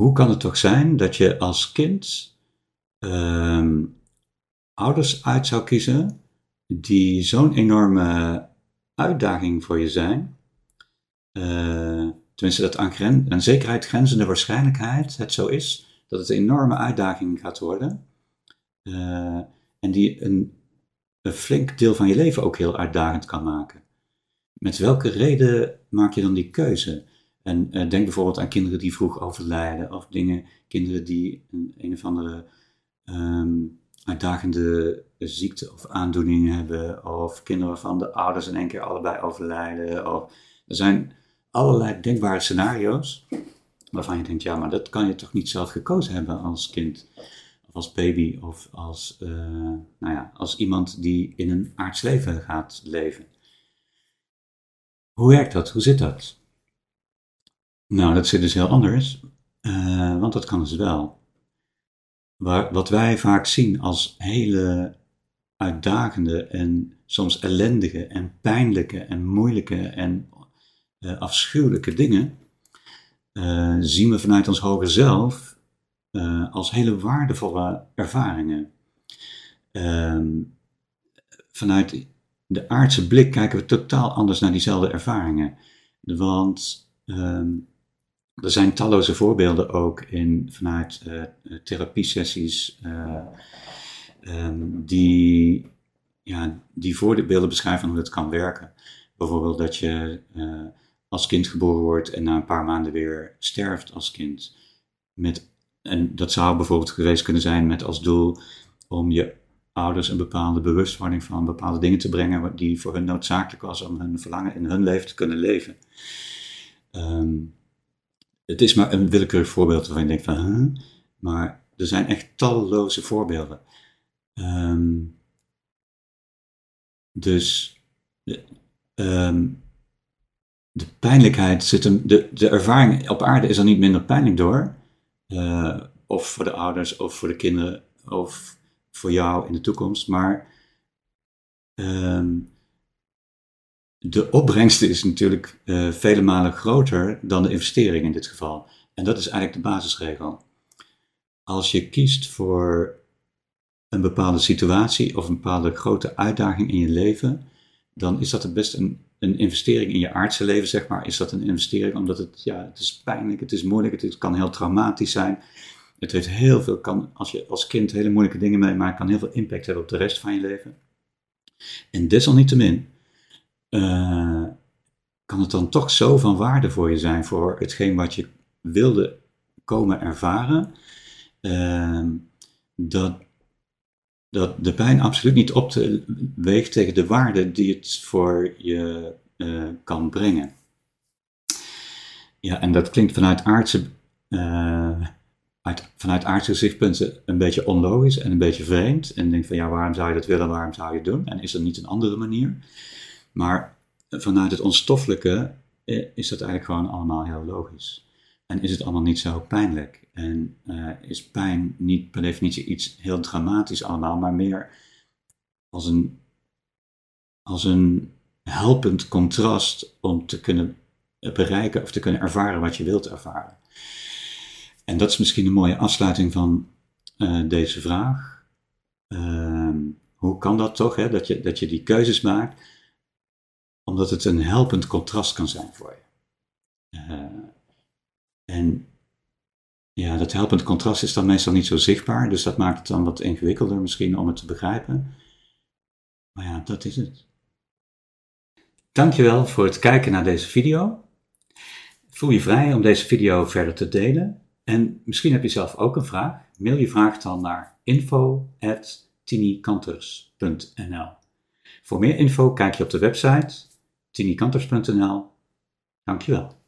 hoe kan het toch zijn dat je als kind ehm, ouders uit zou kiezen die zo'n enorme uitdaging voor je zijn? Uh, tenminste, dat aan, zekerheid grenzende waarschijnlijkheid het zo is dat het een enorme uitdaging gaat worden. Uh, en die een, een flink deel van je leven ook heel uitdagend kan maken. Met welke reden maak je dan die keuze? En uh, denk bijvoorbeeld aan kinderen die vroeg overlijden, of dingen, kinderen die een, een of andere um, uitdagende ziekte of aandoening hebben, of kinderen waarvan de ouders in één keer allebei overlijden. Of, er zijn allerlei denkbare scenario's waarvan je denkt, ja, maar dat kan je toch niet zelf gekozen hebben als kind, of als baby, of als, uh, nou ja, als iemand die in een aards leven gaat leven. Hoe werkt dat? Hoe zit dat? Nou, dat zit dus heel anders, uh, want dat kan dus wel. Waar, wat wij vaak zien als hele uitdagende en soms ellendige en pijnlijke en moeilijke en uh, afschuwelijke dingen, uh, zien we vanuit ons hoger zelf als hele waardevolle ervaringen. Ehm, vanuit de aardse blik kijken we totaal anders naar diezelfde ervaringen. Want um, er zijn talloze voorbeelden ook in, vanuit uh, therapiesessies uh, um, die, ja, die voorbeelden beschrijven hoe dat kan werken. Bijvoorbeeld dat je uh, als kind geboren wordt en na een paar maanden weer sterft als kind. Met, en dat zou bijvoorbeeld geweest kunnen zijn met als doel om je ouders een bepaalde bewustwording van bepaalde dingen te brengen die voor hun noodzakelijk was om hun verlangen in hun leven te kunnen leven. Um, het is maar een willekeurig voorbeeld waarvan je denkt van, maar er zijn echt talloze voorbeelden. Um, dus de, um, de pijnlijkheid zit hem, de, de ervaring op aarde is er niet minder pijnlijk door. Uh, of voor de ouders, of voor de kinderen, of voor jou in de toekomst. Maar um, de opbrengst is natuurlijk uh, vele malen groter dan de investering in dit geval. En dat is eigenlijk de basisregel. Als je kiest voor een bepaalde situatie of een bepaalde grote uitdaging in je leven, dan is dat het best een, een investering in je aardse leven, zeg maar. Is dat een investering omdat het, ja, het is pijnlijk, het is moeilijk, het kan heel traumatisch zijn. Het heeft heel veel, kan, als je als kind hele moeilijke dingen meemaakt, kan heel veel impact hebben op de rest van je leven. En desalniettemin uh, kan het dan toch zo van waarde voor je zijn voor hetgeen wat je wilde komen ervaren, uh, dat, dat de pijn absoluut niet op te weegt tegen de waarde die het voor je uh, kan brengen. Ja, en dat klinkt vanuit aardse, uit, vanuit aardse gezichtspunten een beetje onlogisch en een beetje vreemd. En denk van ja, waarom zou je dat willen, waarom zou je het doen? En is er niet een andere manier? Maar vanuit het onstoffelijke eh, is dat eigenlijk gewoon allemaal heel logisch. En is het allemaal niet zo pijnlijk. En uh, is pijn niet per definitie iets heel dramatisch allemaal, maar meer als een, als een helpend contrast om te kunnen bereiken of te kunnen ervaren wat je wilt ervaren. En dat is misschien een mooie afsluiting van uh, deze vraag. Uh, hoe kan dat toch, hè? Dat, je, dat je die keuzes maakt omdat het een helpend contrast kan zijn voor je. Uh, en ja, dat helpend contrast is dan meestal niet zo zichtbaar, dus dat maakt het dan wat ingewikkelder misschien om het te begrijpen. Maar ja, dat is het. Dankjewel voor het kijken naar deze video. Voel je vrij om deze video verder te delen. En misschien heb je zelf ook een vraag. Mail je vraag dan naar info.tinikanters.nl Voor meer info kijk je op de website tinikanters.nl. Dankjewel.